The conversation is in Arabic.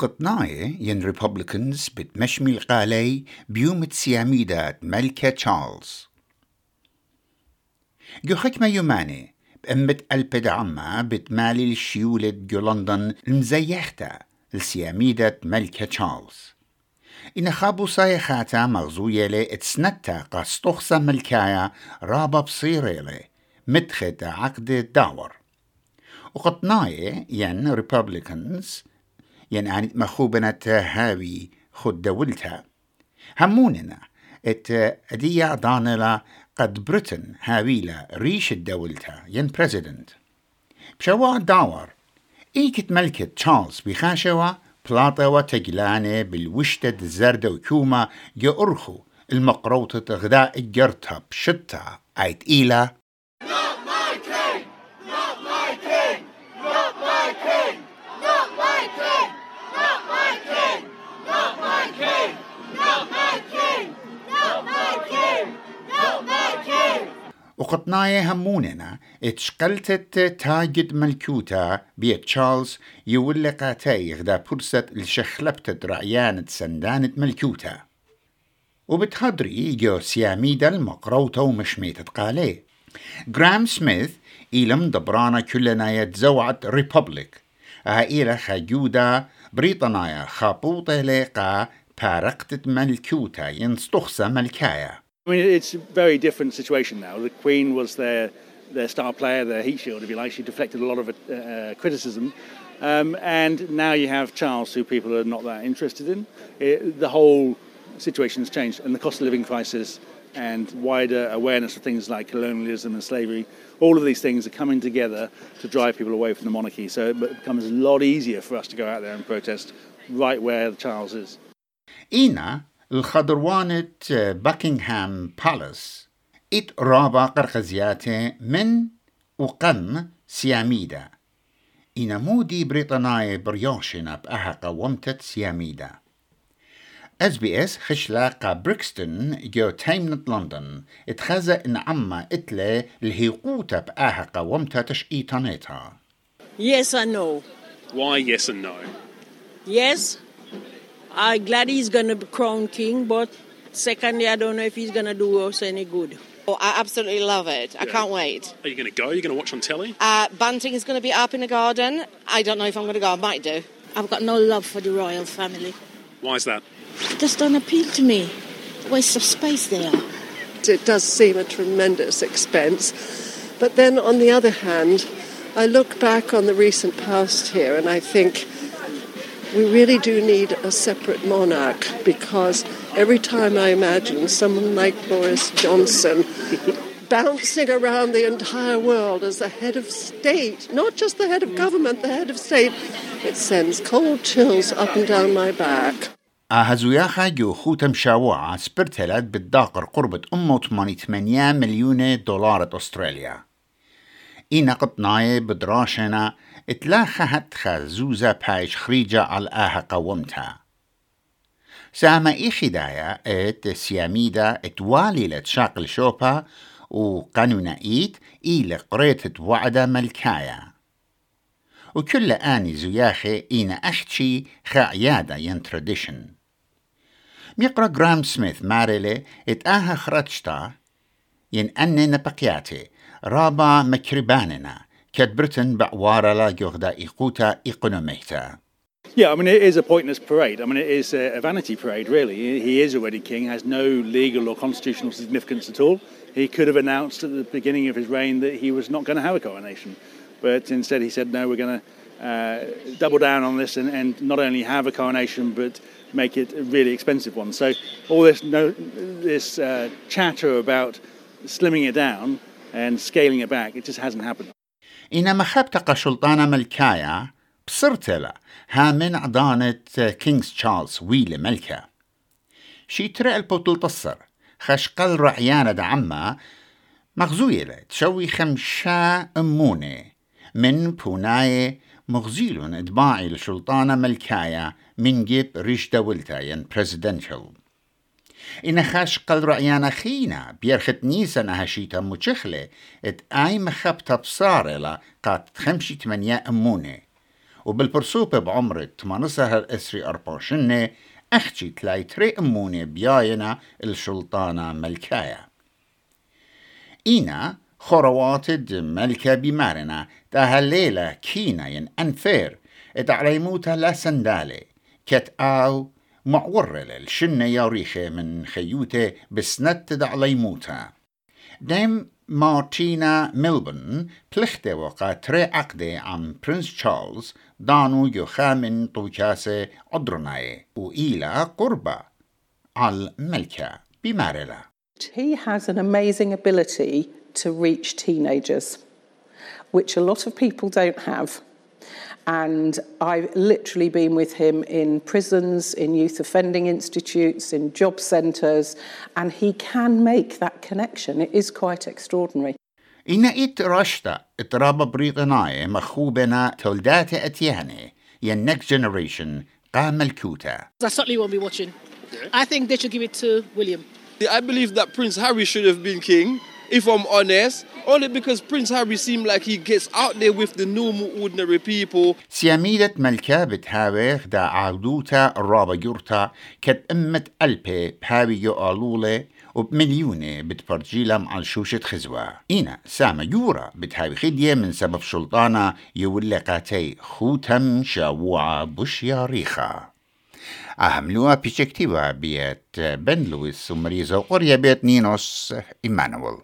قطناية ين ريبوبليكنز بتمشمي القالي بيوم تسياميدات ملكة تشارلز. جو حكمة يوماني بأمت البد عما بتمالي الشيولة جو لندن المزيحتا السياميدة ملكة تشارلز. إن خابو صايخاتا مغزوية لي اتسنتا قاستوخسا ملكايا رابا بصيري لي مدخت عقد الداور وقطناية ين ريبوبليكنز يعني مخوبنة هاوي خد دولتها. هموننا ات اديا دانلا قد بريتن هاويلا ريش الدولتها ين بريزيدنت بشوا داور. إيكت ملكة تشارلز بخاشوا بلاطة وتجلانة بالوشتة الزردة وكومة يأرخو المقروطة غذاء الجرتها بشتها أيت إيلا؟ وقطناية هموننا اتشقلتت تاجد ملكوتا بيت تشارلز يولقاتي غدا برسة الشخلبتة رعيانة سندانة ملكوتا. وبتهدري جو سياميدا المقروطة ومشميتة قالي. جرام سميث إلم دبرانا كلنا يتزوعت ريبوبليك إلى خجودا بريطانيا خابوطة لقا بارقتت ملكوتا ينستخصى ملكايا. I mean, it's a very different situation now. The Queen was their, their star player, their heat shield, if you like. She deflected a lot of uh, criticism. Um, and now you have Charles, who people are not that interested in. It, the whole situation has changed, and the cost of living crisis and wider awareness of things like colonialism and slavery, all of these things are coming together to drive people away from the monarchy. So it becomes a lot easier for us to go out there and protest right where Charles is. Ina الخضروانة باكنغهام بالاس إت رابا قرخزياته من وقم سياميدا. إنا مودي بريطاناي بريوشنا بأها قومتت سياميدا. أس بي إس خشلاقة بريكستون جو تايمنت لندن. اتخزى إن عما اتلي الهيقوتا بأها قومتا تشقيطانيتها Yes and no. Why yes and no? Yes, I'm glad he's going to be crowned king, but secondly, I don't know if he's going to do us any good. Oh, I absolutely love it. I can't wait. Are you going to go? Are you going to watch on telly? Uh, Banting is going to be up in the garden. I don't know if I'm going to go. I might do. I've got no love for the royal family. Why is that? It just don't appeal to me. Waste of space they are. It does seem a tremendous expense. But then on the other hand, I look back on the recent past here and I think we really do need a separate monarch because every time I imagine someone like Boris Johnson bouncing around the entire world as the head of state, not just the head of government, the head of state, it sends cold chills up and down my back. أهزوياخا جو خوتم شاوعة سبرتلت بالداقر قربة أمه 88 مليون دولار أستراليا إينا قطناي بدراشنا اتلاخهت خازوزة بايش خريجة على آها قومتها ساما إي خدايا ات سياميدا اتوالي لتشاقل شوبا وقانونا إيت إي لقريت وعدة ملكايا وكل آني زياخي إينا أختشي خا عيادة ين تراديشن ميقرا جرام سميث ماريلي اتآها خرجتا ين أني نبقياتي رابا مكرباننا كدبرتن بعوارا لا جوغدا إيقوتا إيقونوميتا Yeah, I mean, it is a pointless parade. I mean, it is a a vanity parade, really. He is already king, has no legal or constitutional significance at all. He could have announced at the beginning of his reign that he was not going to have a coronation. But instead, he said, no, we're going to uh, double down on this and, and not only have a coronation, but make it a really expensive one. So, all this, no, this uh, chatter about slimming it down and scaling it back, it just hasn't happened. إن مخبتق شلطانة ملكايا بصرتلا ها من عضانة كينغز تشارلز ويلي ملكة شي ترى البوتل تصر خشقل رعيانة دعما مغزويلة تشوي خمشا أمونة. من بوناي مغزيلون اتباعي لشلطانة ملكايا من جيب ريش دولتا ين presidential إن خشقل رعيانا خينا بيرخت نيسا هشيتا مچخلة ات آي مخبتا بصارلا قات خمشي تمانيا أمونة وبالبرسوبة بعمر 18 أسري أرباشنة أختي تلاي تري أموني بياينا الشلطانة ملكايا إينا خرواتد ملكة بمارنا تهالليلة كينا ين أنفير اتعليموتا لا سندالي كت آو معورل الشنة ياريخة من خيوته بسنت دعليموتا ديم مارتينا ميلبون بلخته وقا تري عقدة عن برنس تشارلز دانو يخا من طوكاسة عدرناي وإلى قربة على الملكة بمارلا He has an amazing ability to reach teenagers, which a lot of people don't have. And I've literally been with him in prisons, in youth offending institutes, in job centres, and he can make that connection. It is quite extraordinary. إن إت رشتا إترابا بريطناي مخوبنا تولدات أتياني ين next generation قام الكوتا I certainly won't be watching. I think they should give it to William. I believe that Prince Harry should have been king, if I'm honest, only because Prince Harry seemed like he gets out there with the normal, ordinary people. سياميدة ملكة بتهاويخ دا عودوتا الرابا يورتا كت أمة ألبي بهاوي يقالولة وبمليونة بتبرجيلا مع شوشة خزوة. إينا سامة يورا بتهاوي خدية من سبب شلطانة يولقاتي خوتم شاوعة بوش ياريخا أهملوها بيشكتيوا بيت بن لويس ومريزا وقرية بيت نينوس إيمانويل.